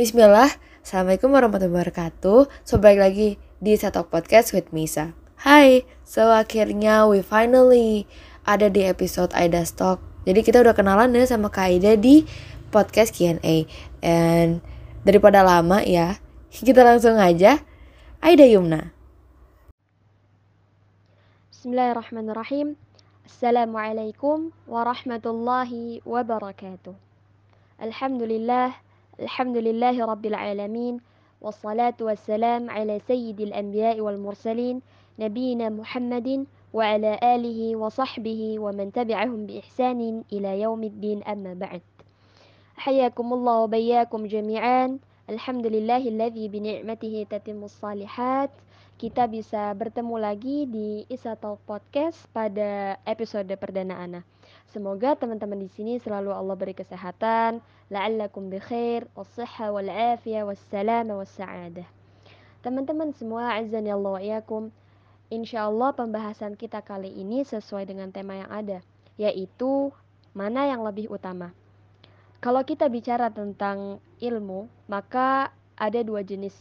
Bismillah, Assalamualaikum warahmatullahi wabarakatuh. So balik lagi di Setok Podcast with Misa. Hai, so akhirnya we finally ada di episode Aida Stock Jadi kita udah kenalan deh sama Kak Aida di podcast Q&A And daripada lama ya, kita langsung aja. Aida Yumna. Bismillahirrahmanirrahim. Assalamualaikum warahmatullahi wabarakatuh. Alhamdulillah الحمد لله رب العالمين والصلاة والسلام على سيد الأنبياء والمرسلين نبينا محمد وعلى آله وصحبه ومن تبعهم بإحسان إلى يوم الدين أما بعد. حياكم الله وبياكم جميعا. الحمد لله الذي بنعمته تتم الصالحات. Kita bisa bertemu lagi di Isa Talk Podcast pada episode perdana Ana. Semoga teman-teman di sini selalu Allah beri kesehatan, la'allakum bi khair, was-sihha wal afiyah was-sa'adah. Teman-teman semua, azan ya Allah wa Insyaallah pembahasan kita kali ini sesuai dengan tema yang ada, yaitu mana yang lebih utama. Kalau kita bicara tentang ilmu, maka ada dua jenis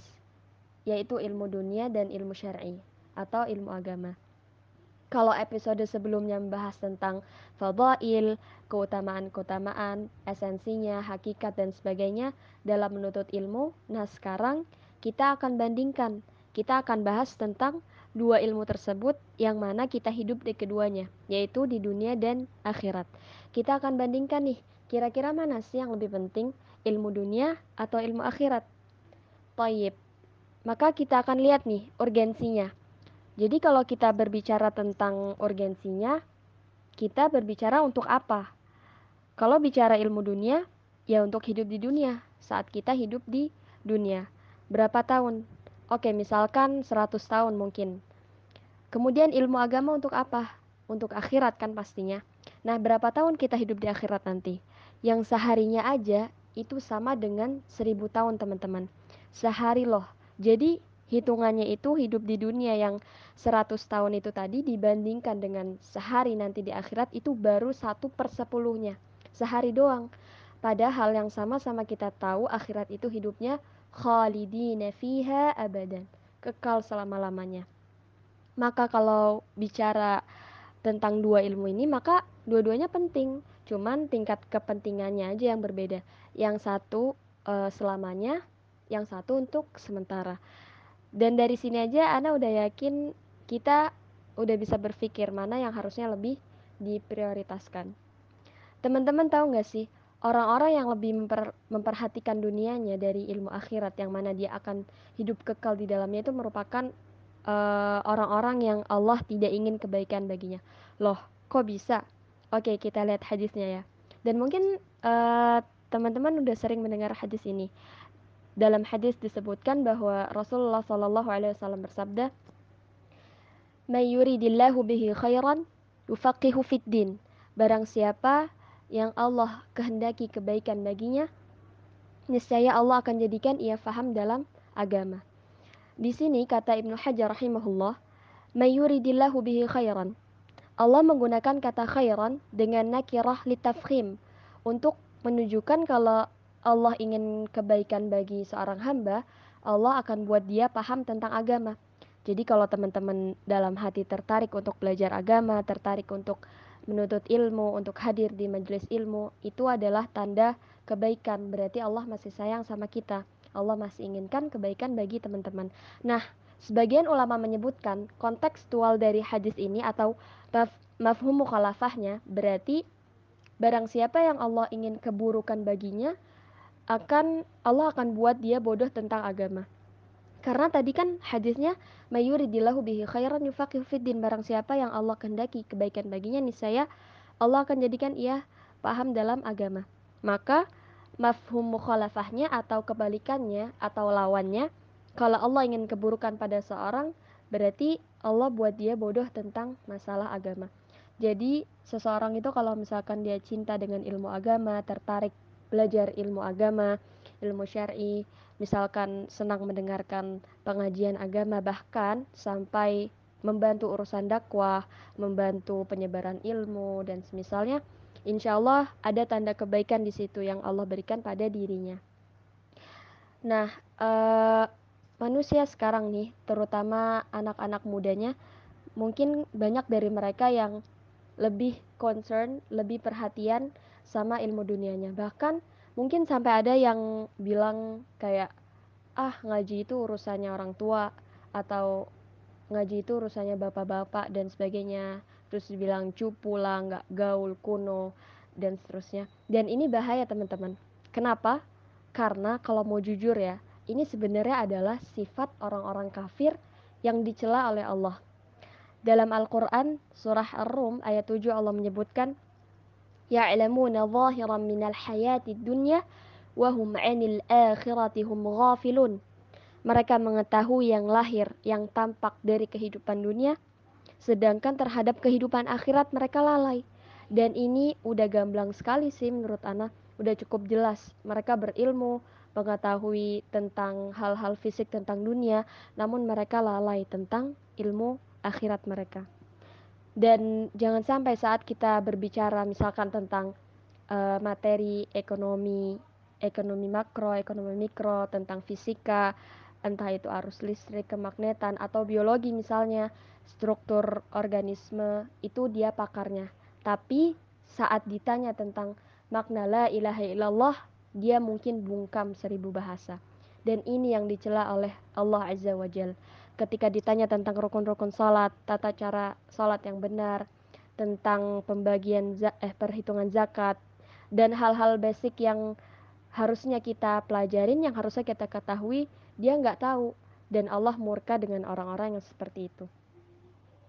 yaitu ilmu dunia dan ilmu syar'i atau ilmu agama. Kalau episode sebelumnya membahas tentang fadail, keutamaan-keutamaan, esensinya, hakikat dan sebagainya dalam menuntut ilmu, nah sekarang kita akan bandingkan. Kita akan bahas tentang dua ilmu tersebut yang mana kita hidup di keduanya, yaitu di dunia dan akhirat. Kita akan bandingkan nih, kira-kira mana sih yang lebih penting, ilmu dunia atau ilmu akhirat? Tayyib, maka kita akan lihat nih urgensinya. Jadi kalau kita berbicara tentang urgensinya, kita berbicara untuk apa? Kalau bicara ilmu dunia, ya untuk hidup di dunia, saat kita hidup di dunia. Berapa tahun? Oke, misalkan 100 tahun mungkin. Kemudian ilmu agama untuk apa? Untuk akhirat kan pastinya. Nah, berapa tahun kita hidup di akhirat nanti? Yang seharinya aja itu sama dengan 1000 tahun, teman-teman. Sehari loh jadi hitungannya itu hidup di dunia yang 100 tahun itu tadi dibandingkan dengan sehari nanti di akhirat itu baru satu per sepuluhnya. Sehari doang. Padahal yang sama-sama kita tahu akhirat itu hidupnya khalidina fiha abadan. Kekal selama-lamanya. Maka kalau bicara tentang dua ilmu ini maka dua-duanya penting. Cuman tingkat kepentingannya aja yang berbeda. Yang satu e, selamanya, yang satu untuk sementara. Dan dari sini aja Ana udah yakin kita udah bisa berpikir mana yang harusnya lebih diprioritaskan. Teman-teman tahu nggak sih orang-orang yang lebih memper, memperhatikan dunianya dari ilmu akhirat yang mana dia akan hidup kekal di dalamnya itu merupakan eh, orang-orang uh, yang Allah tidak ingin kebaikan baginya. Loh, kok bisa? Oke, kita lihat hadisnya ya. Dan mungkin uh, teman-teman udah sering mendengar hadis ini dalam hadis disebutkan bahwa Rasulullah Shallallahu Alaihi Wasallam bersabda, "Mayuridillahu bihi khairan yufaqihu fid din." Barang siapa yang Allah kehendaki kebaikan baginya, niscaya Allah akan jadikan ia faham dalam agama. Di sini kata Ibnu Hajar rahimahullah, "Mayuridillahu bihi khairan." Allah menggunakan kata khairan dengan nakirah litafkhim untuk menunjukkan kalau Allah ingin kebaikan bagi seorang hamba, Allah akan buat dia paham tentang agama. Jadi kalau teman-teman dalam hati tertarik untuk belajar agama, tertarik untuk menuntut ilmu, untuk hadir di majelis ilmu, itu adalah tanda kebaikan. Berarti Allah masih sayang sama kita. Allah masih inginkan kebaikan bagi teman-teman. Nah, sebagian ulama menyebutkan kontekstual dari hadis ini atau maf mafhum mukhalafahnya berarti barang siapa yang Allah ingin keburukan baginya, akan Allah akan buat dia bodoh tentang agama. Karena tadi kan hadisnya mayuridillahu bihi khairan yufaqihu fiddin barang siapa yang Allah kehendaki kebaikan baginya niscaya Allah akan jadikan ia paham dalam agama. Maka mafhum mukhalafahnya atau kebalikannya atau lawannya kalau Allah ingin keburukan pada seorang berarti Allah buat dia bodoh tentang masalah agama. Jadi seseorang itu kalau misalkan dia cinta dengan ilmu agama, tertarik belajar ilmu agama, ilmu syar'i, misalkan senang mendengarkan pengajian agama bahkan sampai membantu urusan dakwah, membantu penyebaran ilmu dan semisalnya, insya Allah ada tanda kebaikan di situ yang Allah berikan pada dirinya. Nah, uh, manusia sekarang nih, terutama anak-anak mudanya, mungkin banyak dari mereka yang lebih concern, lebih perhatian sama ilmu dunianya. Bahkan mungkin sampai ada yang bilang kayak ah ngaji itu urusannya orang tua atau ngaji itu urusannya bapak-bapak dan sebagainya. Terus dibilang cupu lah, nggak gaul, kuno, dan seterusnya. Dan ini bahaya teman-teman. Kenapa? Karena kalau mau jujur ya, ini sebenarnya adalah sifat orang-orang kafir yang dicela oleh Allah. Dalam Al-Quran, surah Ar-Rum ayat 7 Allah menyebutkan, Ya'lamuna zahiran minal hayati dunya, wahum anil akhirati hum ghafilun. Mereka mengetahui yang lahir, yang tampak dari kehidupan dunia, sedangkan terhadap kehidupan akhirat mereka lalai. Dan ini udah gamblang sekali sih menurut Ana, udah cukup jelas. Mereka berilmu, mengetahui tentang hal-hal fisik tentang dunia, namun mereka lalai tentang ilmu akhirat mereka. Dan jangan sampai saat kita berbicara misalkan tentang uh, materi ekonomi, ekonomi makro, ekonomi mikro, tentang fisika, entah itu arus listrik, kemagnetan, atau biologi misalnya, struktur organisme, itu dia pakarnya. Tapi saat ditanya tentang makna la ilaha illallah, dia mungkin bungkam seribu bahasa. Dan ini yang dicela oleh Allah Azza wa Jal. Ketika ditanya tentang rukun-rukun salat, tata cara salat yang benar, tentang pembagian eh, perhitungan zakat, dan hal-hal basic yang harusnya kita pelajarin, yang harusnya kita ketahui, dia nggak tahu dan Allah murka dengan orang-orang yang seperti itu.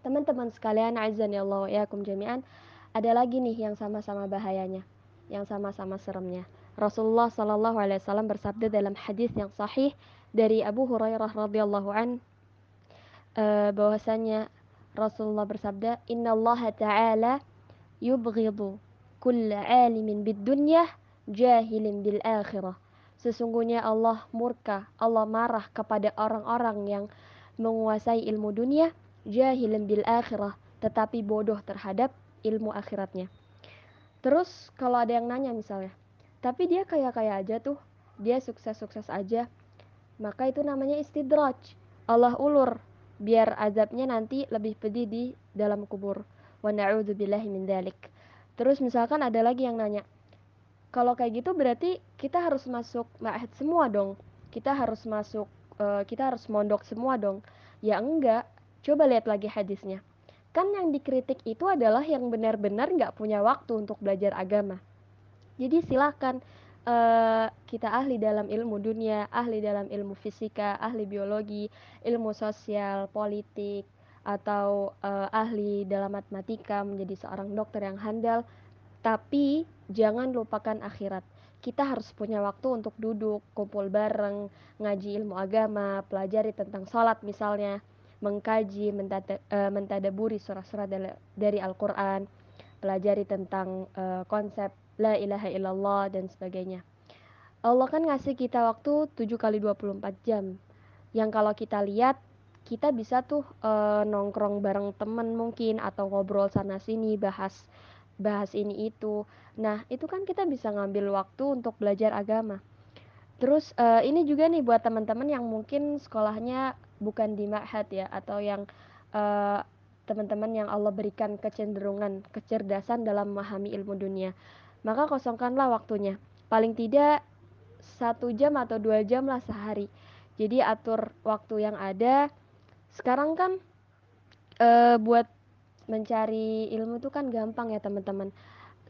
Teman-teman sekalian, azan ya Allah ya jami'an, ada lagi nih yang sama-sama bahayanya, yang sama-sama seremnya. Rasulullah Shallallahu Alaihi Wasallam bersabda dalam hadis yang sahih dari Abu Hurairah radhiyallahu an uh, bahwasanya Rasulullah bersabda, Inna Allah Taala yubghidu kulla alimin bid dunya jahilin bil akhirah Sesungguhnya Allah murka, Allah marah kepada orang-orang yang menguasai ilmu dunia, jahilin bil akhirah, tetapi bodoh terhadap ilmu akhiratnya. Terus kalau ada yang nanya misalnya, tapi dia kaya-kaya aja tuh, dia sukses-sukses aja, maka itu namanya istidraj. Allah ulur, biar azabnya nanti lebih pedih di dalam kubur. Wa na'udzubillahi min dalik. Terus misalkan ada lagi yang nanya, kalau kayak gitu berarti kita harus masuk ma'had semua dong? Kita harus masuk uh, kita harus mondok semua dong? Ya enggak. Coba lihat lagi hadisnya. Kan yang dikritik itu adalah yang benar-benar nggak punya waktu untuk belajar agama. Jadi silakan uh, kita ahli dalam ilmu dunia ahli dalam ilmu fisika ahli biologi ilmu sosial politik atau uh, ahli dalam matematika menjadi seorang dokter yang handal tapi jangan lupakan akhirat. Kita harus punya waktu untuk duduk, kumpul bareng, ngaji ilmu agama, pelajari tentang sholat misalnya, mengkaji, mentada, uh, mentadaburi surah-surah dari Al-Quran, pelajari tentang uh, konsep la ilaha illallah dan sebagainya. Allah kan ngasih kita waktu 7 kali 24 jam. Yang kalau kita lihat kita bisa tuh uh, nongkrong bareng temen mungkin atau ngobrol sana sini bahas bahas ini itu. Nah, itu kan kita bisa ngambil waktu untuk belajar agama. Terus uh, ini juga nih buat teman-teman yang mungkin sekolahnya bukan di ma'had ya atau yang uh, teman-teman yang Allah berikan kecenderungan, kecerdasan dalam memahami ilmu dunia. Maka kosongkanlah waktunya. Paling tidak satu jam atau dua jam lah sehari. Jadi atur waktu yang ada. Sekarang kan uh, buat mencari ilmu itu kan gampang ya teman-teman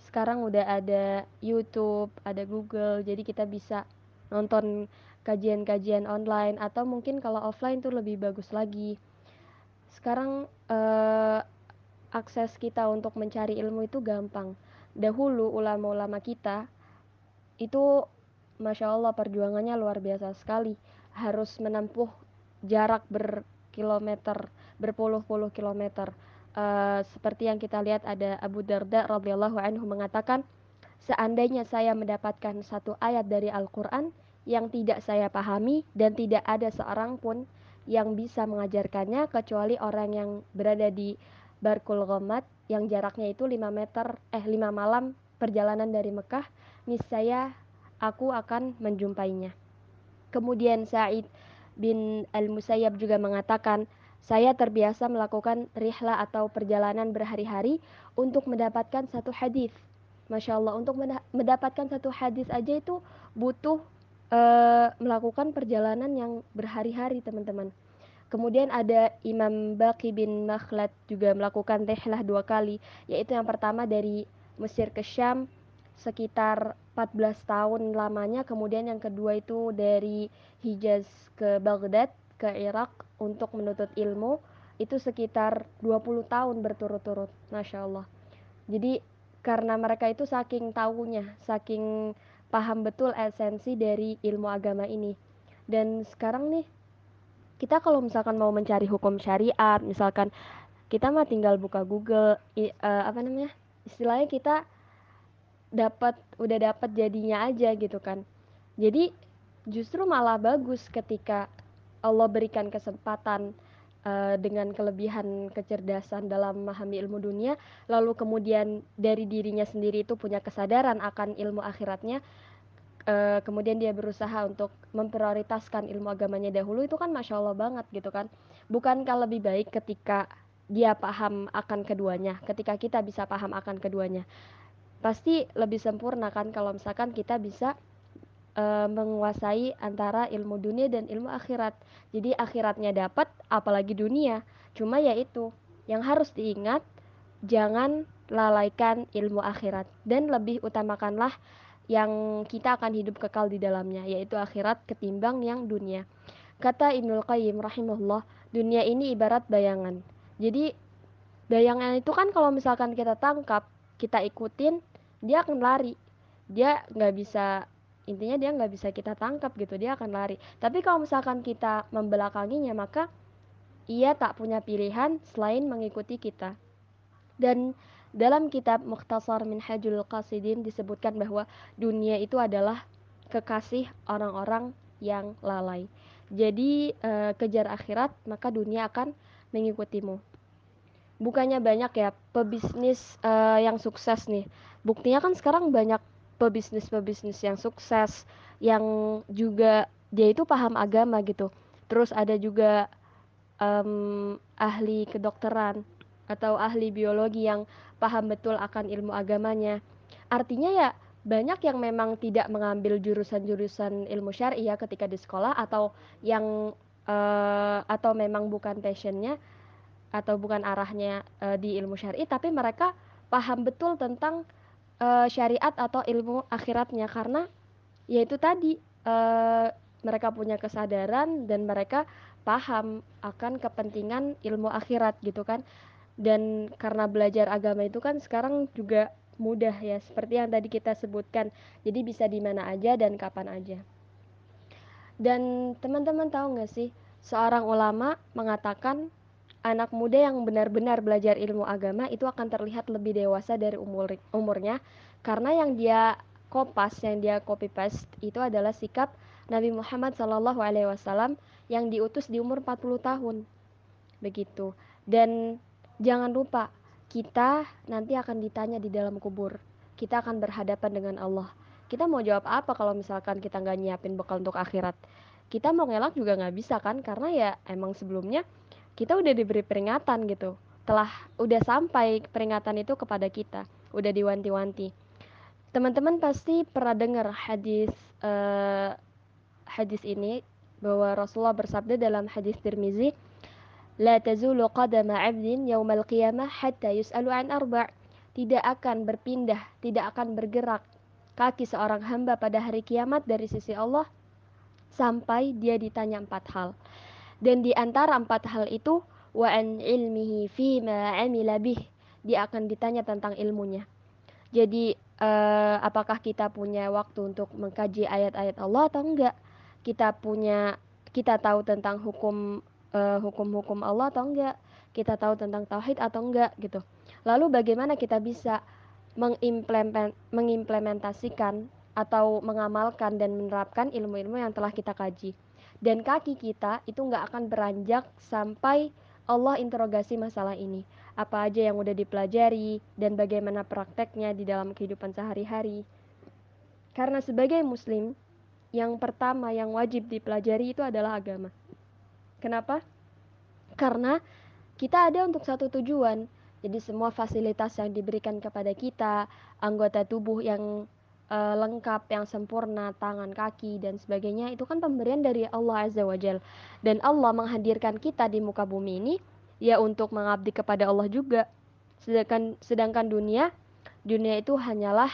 sekarang udah ada YouTube ada Google jadi kita bisa nonton kajian-kajian online atau mungkin kalau offline tuh lebih bagus lagi sekarang eh, akses kita untuk mencari ilmu itu gampang dahulu ulama-ulama kita itu masya Allah perjuangannya luar biasa sekali. Harus menempuh jarak berkilometer berpuluh-puluh kilometer. Uh, seperti yang kita lihat ada Abu Darda radhiyallahu anhu mengatakan seandainya saya mendapatkan satu ayat dari Al-Qur'an yang tidak saya pahami dan tidak ada seorang pun yang bisa mengajarkannya kecuali orang yang berada di Barkul Ghamat yang jaraknya itu 5 meter eh 5 malam perjalanan dari Mekah niscaya aku akan menjumpainya Kemudian Sa'id bin Al-Musayyab juga mengatakan, saya terbiasa melakukan rihla atau perjalanan berhari-hari untuk mendapatkan satu hadis. Masya Allah, untuk mendapatkan satu hadis aja itu butuh uh, melakukan perjalanan yang berhari-hari, teman-teman. Kemudian ada Imam Baqi bin Makhlad juga melakukan rihlah dua kali, yaitu yang pertama dari Mesir ke Syam sekitar 14 tahun lamanya, kemudian yang kedua itu dari Hijaz ke Baghdad ke Irak untuk menuntut ilmu itu sekitar 20 tahun berturut-turut, Masya Allah. Jadi karena mereka itu saking tahunya, saking paham betul esensi dari ilmu agama ini. Dan sekarang nih kita kalau misalkan mau mencari hukum syariat misalkan kita mah tinggal buka Google i, uh, apa namanya istilahnya kita dapat udah dapat jadinya aja gitu kan. Jadi justru malah bagus ketika Allah berikan kesempatan uh, dengan kelebihan kecerdasan dalam memahami ilmu dunia lalu kemudian dari dirinya sendiri itu punya kesadaran akan ilmu akhiratnya uh, kemudian dia berusaha untuk memprioritaskan ilmu agamanya dahulu itu kan masya Allah banget gitu kan. Bukankah lebih baik ketika dia paham akan keduanya ketika kita bisa paham akan keduanya? Pasti lebih sempurna kan kalau misalkan kita bisa uh, menguasai antara ilmu dunia dan ilmu akhirat. Jadi akhiratnya dapat apalagi dunia. Cuma ya itu yang harus diingat jangan lalaikan ilmu akhirat. Dan lebih utamakanlah yang kita akan hidup kekal di dalamnya yaitu akhirat ketimbang yang dunia. Kata Ibnul Qayyim rahimahullah, dunia ini ibarat bayangan. Jadi bayangan itu kan kalau misalkan kita tangkap, kita ikutin, dia akan lari. Dia nggak bisa intinya dia nggak bisa kita tangkap gitu, dia akan lari. Tapi kalau misalkan kita membelakanginya, maka ia tak punya pilihan selain mengikuti kita. Dan dalam kitab Mukhtasar Minhajul Qasidin disebutkan bahwa dunia itu adalah kekasih orang-orang yang lalai. Jadi e, kejar akhirat maka dunia akan mengikutimu. Bukannya banyak ya pebisnis e, yang sukses nih. Buktinya kan sekarang banyak pebisnis-pebisnis yang sukses yang juga dia itu paham agama gitu. Terus ada juga um, ahli kedokteran atau ahli biologi yang paham betul akan ilmu agamanya. Artinya ya banyak yang memang tidak mengambil jurusan-jurusan ilmu syariah ketika di sekolah atau yang uh, atau memang bukan passionnya atau bukan arahnya uh, di ilmu syariah tapi mereka paham betul tentang uh, syariat atau ilmu akhiratnya karena yaitu tadi uh, mereka punya kesadaran dan mereka paham akan kepentingan ilmu akhirat gitu kan dan karena belajar agama itu kan sekarang juga mudah ya seperti yang tadi kita sebutkan. Jadi bisa di mana aja dan kapan aja. Dan teman-teman tahu nggak sih seorang ulama mengatakan anak muda yang benar-benar belajar ilmu agama itu akan terlihat lebih dewasa dari umur umurnya. Karena yang dia kopas yang dia copy paste itu adalah sikap Nabi Muhammad SAW yang diutus di umur 40 tahun. Begitu. Dan Jangan lupa, kita nanti akan ditanya di dalam kubur. Kita akan berhadapan dengan Allah. Kita mau jawab apa kalau misalkan kita nggak nyiapin bekal untuk akhirat? Kita mau ngelak juga nggak bisa kan? Karena ya emang sebelumnya kita udah diberi peringatan gitu. Telah udah sampai peringatan itu kepada kita. Udah diwanti-wanti. Teman-teman pasti pernah dengar hadis uh, hadis ini bahwa Rasulullah bersabda dalam hadis Tirmizi La tazulu qadama 'abdin yaumal qiyamah hatta yus'alu an arba' tidak akan berpindah, tidak akan bergerak kaki seorang hamba pada hari kiamat dari sisi Allah sampai dia ditanya empat hal. Dan di antara empat hal itu wa an ilmihi fi ma amila bih dia akan ditanya tentang ilmunya. Jadi uh, apakah kita punya waktu untuk mengkaji ayat-ayat Allah atau enggak? Kita punya kita tahu tentang hukum uh, hukum-hukum Allah atau enggak? Kita tahu tentang tauhid atau enggak gitu. Lalu bagaimana kita bisa mengimplementasikan atau mengamalkan dan menerapkan ilmu-ilmu yang telah kita kaji? Dan kaki kita itu enggak akan beranjak sampai Allah interogasi masalah ini. Apa aja yang udah dipelajari dan bagaimana prakteknya di dalam kehidupan sehari-hari. Karena sebagai muslim yang pertama yang wajib dipelajari itu adalah agama. Kenapa? Karena kita ada untuk satu tujuan. Jadi semua fasilitas yang diberikan kepada kita, anggota tubuh yang uh, lengkap, yang sempurna, tangan, kaki dan sebagainya itu kan pemberian dari Allah Azza wa Jal. Dan Allah menghadirkan kita di muka bumi ini ya untuk mengabdi kepada Allah juga. Sedangkan sedangkan dunia dunia itu hanyalah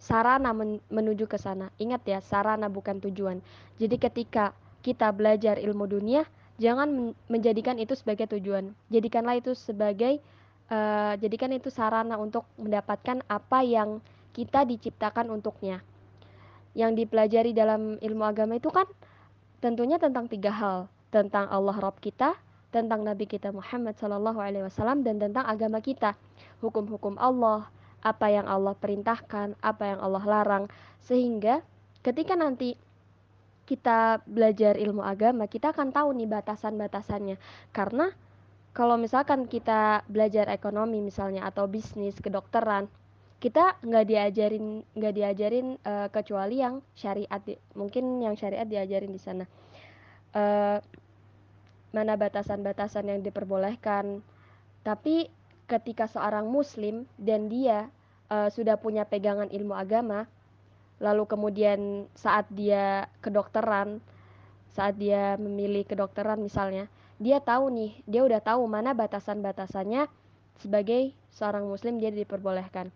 sarana men menuju ke sana. Ingat ya, sarana bukan tujuan. Jadi ketika kita belajar ilmu dunia, jangan men menjadikan itu sebagai tujuan. Jadikanlah itu sebagai uh, jadikan itu sarana untuk mendapatkan apa yang kita diciptakan untuknya. Yang dipelajari dalam ilmu agama itu kan tentunya tentang tiga hal, tentang Allah Rob kita, tentang Nabi kita Muhammad Shallallahu Alaihi Wasallam dan tentang agama kita, hukum-hukum Allah, apa yang Allah perintahkan, apa yang Allah larang, sehingga ketika nanti kita belajar ilmu agama, kita akan tahu nih batasan-batasannya. Karena kalau misalkan kita belajar ekonomi misalnya atau bisnis, kedokteran, kita nggak diajarin nggak diajarin uh, kecuali yang syariat, mungkin yang syariat diajarin di sana. Uh, mana batasan-batasan yang diperbolehkan. Tapi ketika seorang muslim dan dia uh, sudah punya pegangan ilmu agama, lalu kemudian saat dia kedokteran, saat dia memilih kedokteran misalnya, dia tahu nih, dia udah tahu mana batasan-batasannya sebagai seorang muslim dia diperbolehkan.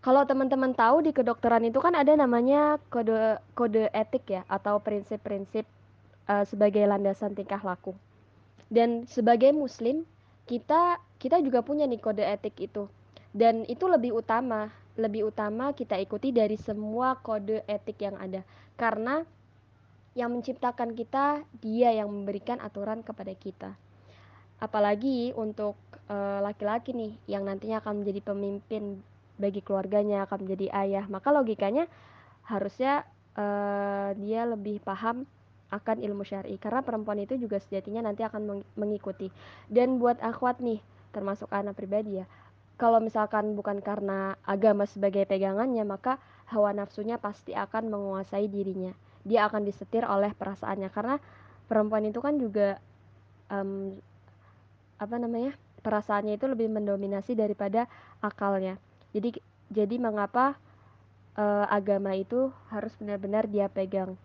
Kalau teman-teman tahu di kedokteran itu kan ada namanya kode kode etik ya atau prinsip-prinsip uh, sebagai landasan tingkah laku. Dan sebagai muslim, kita kita juga punya nih kode etik itu. Dan itu lebih utama, lebih utama kita ikuti dari semua kode etik yang ada. Karena yang menciptakan kita, dia yang memberikan aturan kepada kita. Apalagi untuk eh, laki-laki uh, nih yang nantinya akan menjadi pemimpin bagi keluarganya, akan menjadi ayah, maka logikanya harusnya uh, dia lebih paham akan ilmu syar'i karena perempuan itu juga sejatinya nanti akan mengikuti. Dan buat akhwat nih, termasuk anak pribadi ya. Kalau misalkan bukan karena agama sebagai pegangannya, maka hawa nafsunya pasti akan menguasai dirinya. Dia akan disetir oleh perasaannya karena perempuan itu kan juga um, apa namanya? perasaannya itu lebih mendominasi daripada akalnya. Jadi jadi mengapa uh, agama itu harus benar-benar dia pegang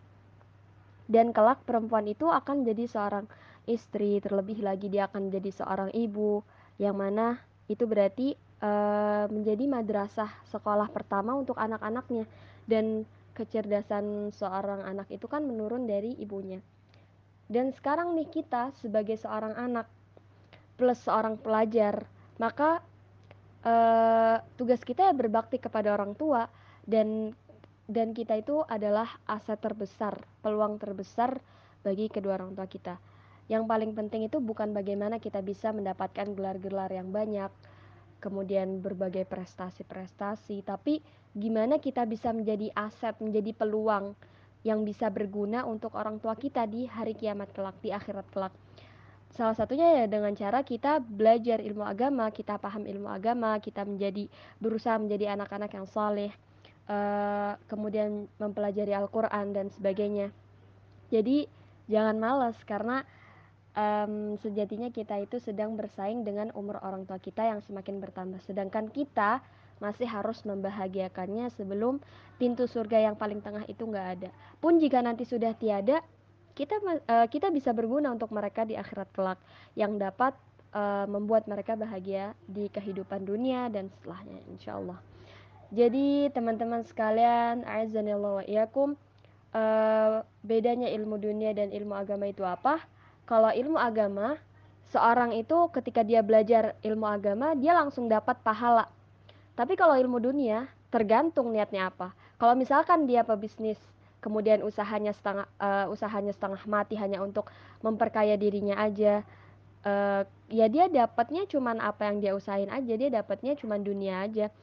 dan kelak perempuan itu akan jadi seorang istri terlebih lagi dia akan jadi seorang ibu yang mana itu berarti e, menjadi madrasah sekolah pertama untuk anak-anaknya. Dan kecerdasan seorang anak itu kan menurun dari ibunya. Dan sekarang nih kita sebagai seorang anak plus seorang pelajar maka e, tugas kita ya berbakti kepada orang tua. Dan dan kita itu adalah aset terbesar, peluang terbesar bagi kedua orang tua kita. Yang paling penting itu bukan bagaimana kita bisa mendapatkan gelar-gelar yang banyak, kemudian berbagai prestasi-prestasi, tapi gimana kita bisa menjadi aset, menjadi peluang yang bisa berguna untuk orang tua kita di hari kiamat kelak, di akhirat kelak. Salah satunya ya dengan cara kita belajar ilmu agama, kita paham ilmu agama, kita menjadi berusaha menjadi anak-anak yang saleh, uh, kemudian mempelajari Al-Quran dan sebagainya. Jadi jangan malas karena um, sejatinya kita itu sedang bersaing dengan umur orang tua kita yang semakin bertambah. Sedangkan kita masih harus membahagiakannya sebelum pintu surga yang paling tengah itu nggak ada. Pun jika nanti sudah tiada, kita uh, kita bisa berguna untuk mereka di akhirat kelak yang dapat uh, membuat mereka bahagia di kehidupan dunia dan setelahnya, insya Allah. Jadi teman-teman sekalian, azanillahu wa uh, bedanya ilmu dunia dan ilmu agama itu apa? Kalau ilmu agama, seorang itu ketika dia belajar ilmu agama, dia langsung dapat pahala. Tapi kalau ilmu dunia, tergantung niatnya apa. Kalau misalkan dia pebisnis, kemudian usahanya setengah uh, usahanya setengah mati hanya untuk memperkaya dirinya aja, uh, ya dia dapatnya cuman apa yang dia usahain aja, dia dapatnya cuman dunia aja.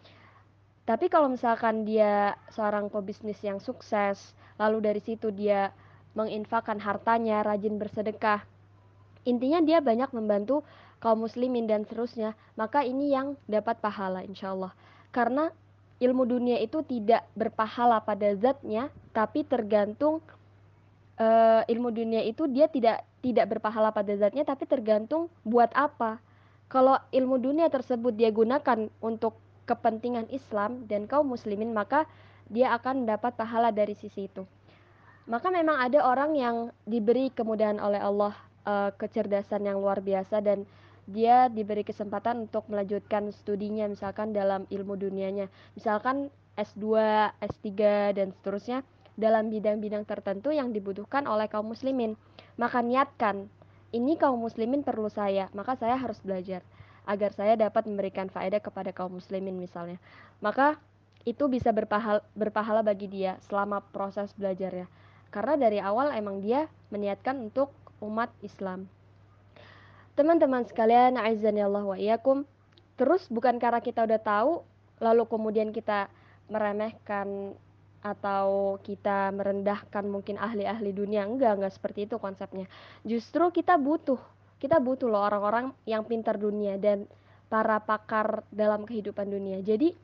Tapi kalau misalkan dia seorang pebisnis yang sukses, lalu dari situ dia menginfakkan hartanya, rajin bersedekah, intinya dia banyak membantu kaum muslimin dan seterusnya, maka ini yang dapat pahala insya Allah. Karena ilmu dunia itu tidak berpahala pada zatnya, tapi tergantung uh, ilmu dunia itu dia tidak tidak berpahala pada zatnya, tapi tergantung buat apa. Kalau ilmu dunia tersebut dia gunakan untuk kepentingan Islam dan kaum muslimin, maka dia akan mendapat pahala dari sisi itu. Maka memang ada orang yang diberi kemudahan oleh Allah uh, kecerdasan yang luar biasa dan dia diberi kesempatan untuk melanjutkan studinya misalkan dalam ilmu dunianya. Misalkan S2, S3 dan seterusnya dalam bidang-bidang tertentu yang dibutuhkan oleh kaum muslimin. Maka niatkan ini kaum muslimin perlu saya maka saya harus belajar agar saya dapat memberikan faedah kepada kaum muslimin misalnya. Maka itu bisa berpahala, berpahala bagi dia selama proses belajarnya. Karena dari awal emang dia meniatkan untuk umat Islam Teman-teman sekalian, aizani Allah wa iyakum. Terus bukan karena kita udah tahu lalu kemudian kita meremehkan atau kita merendahkan mungkin ahli-ahli dunia. Enggak, enggak seperti itu konsepnya. Justru kita butuh, kita butuh loh orang-orang yang pintar dunia dan para pakar dalam kehidupan dunia. Jadi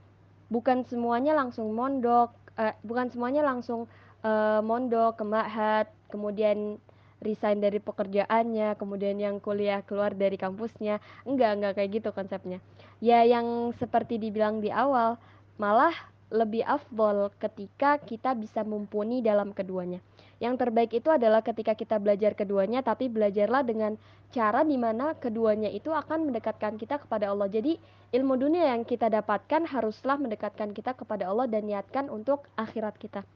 bukan semuanya langsung mondok, eh, bukan semuanya langsung eh, mondok ke ma'had, kemudian resign dari pekerjaannya, kemudian yang kuliah keluar dari kampusnya. Enggak, enggak kayak gitu konsepnya. Ya yang seperti dibilang di awal, malah lebih afdol ketika kita bisa mumpuni dalam keduanya. Yang terbaik itu adalah ketika kita belajar keduanya, tapi belajarlah dengan cara di mana keduanya itu akan mendekatkan kita kepada Allah. Jadi ilmu dunia yang kita dapatkan haruslah mendekatkan kita kepada Allah dan niatkan untuk akhirat kita.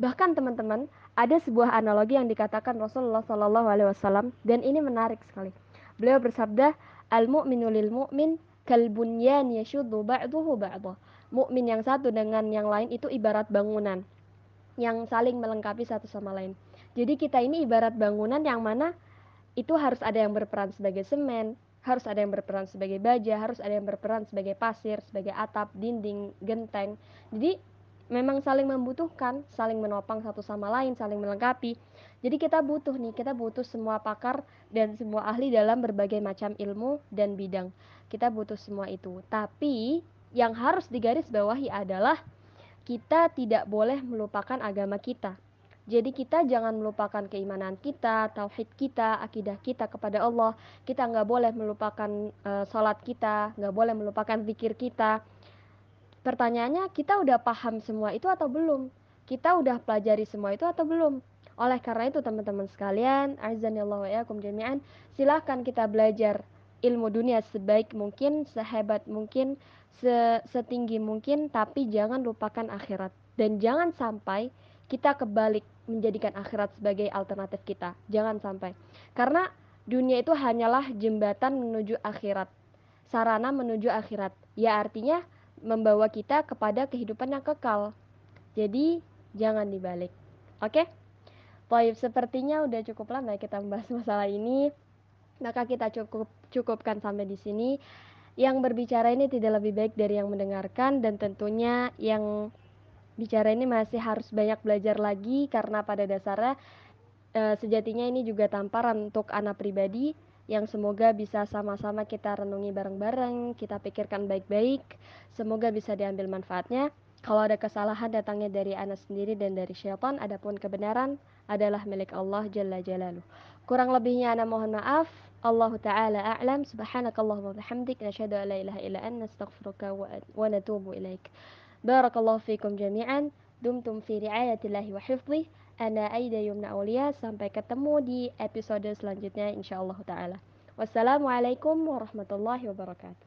Bahkan teman-teman, ada sebuah analogi yang dikatakan Rasulullah Shallallahu alaihi wasallam dan ini menarik sekali. Beliau bersabda, "Al-mu'minu lil mu'min kal bunyan yashuddu ba'dahu ba'dha." Mukmin yang satu dengan yang lain itu ibarat bangunan yang saling melengkapi satu sama lain. Jadi kita ini ibarat bangunan yang mana itu harus ada yang berperan sebagai semen, harus ada yang berperan sebagai baja, harus ada yang berperan sebagai pasir, sebagai atap, dinding, genteng. Jadi memang saling membutuhkan, saling menopang satu sama lain, saling melengkapi. Jadi kita butuh nih, kita butuh semua pakar dan semua ahli dalam berbagai macam ilmu dan bidang. Kita butuh semua itu. Tapi yang harus digarisbawahi adalah kita tidak boleh melupakan agama kita. Jadi kita jangan melupakan keimanan kita, tauhid kita, akidah kita kepada Allah. Kita nggak boleh melupakan uh, sholat kita, nggak boleh melupakan zikir kita, Pertanyaannya, kita udah paham semua itu atau belum? Kita udah pelajari semua itu atau belum? Oleh karena itu teman-teman sekalian, azanillahu wa jami'an, silahkan kita belajar ilmu dunia sebaik mungkin, sehebat mungkin, setinggi mungkin, tapi jangan lupakan akhirat. Dan jangan sampai kita kebalik menjadikan akhirat sebagai alternatif kita. Jangan sampai. Karena dunia itu hanyalah jembatan menuju akhirat. Sarana menuju akhirat. Ya artinya membawa kita kepada kehidupan yang kekal. Jadi jangan dibalik. Oke? Okay? Baik, sepertinya udah cukup lama kita membahas masalah ini. Maka kita cukup cukupkan sampai di sini. Yang berbicara ini tidak lebih baik dari yang mendengarkan dan tentunya yang bicara ini masih harus banyak belajar lagi karena pada dasarnya e, sejatinya ini juga tamparan untuk anak pribadi yang semoga bisa sama-sama kita renungi bareng-bareng, kita pikirkan baik-baik, semoga bisa diambil manfaatnya. Kalau ada kesalahan datangnya dari anak sendiri dan dari syaitan, adapun kebenaran adalah milik Allah Jalla Jalaluh. Kurang lebihnya anak mohon maaf. Allah Ta'ala a'lam. Subhanakallahumma bihamdik. Nasyadu ala ilaha illa an. Nastaghfiruka wa natubu ilaik. Barakallahu fikum jami'an. Dumtum fi riayatillahi wa hifdih. Ana Aida Yumna Aulia. Sampai ketemu di episode selanjutnya insyaallah taala. Wassalamualaikum warahmatullahi wabarakatuh.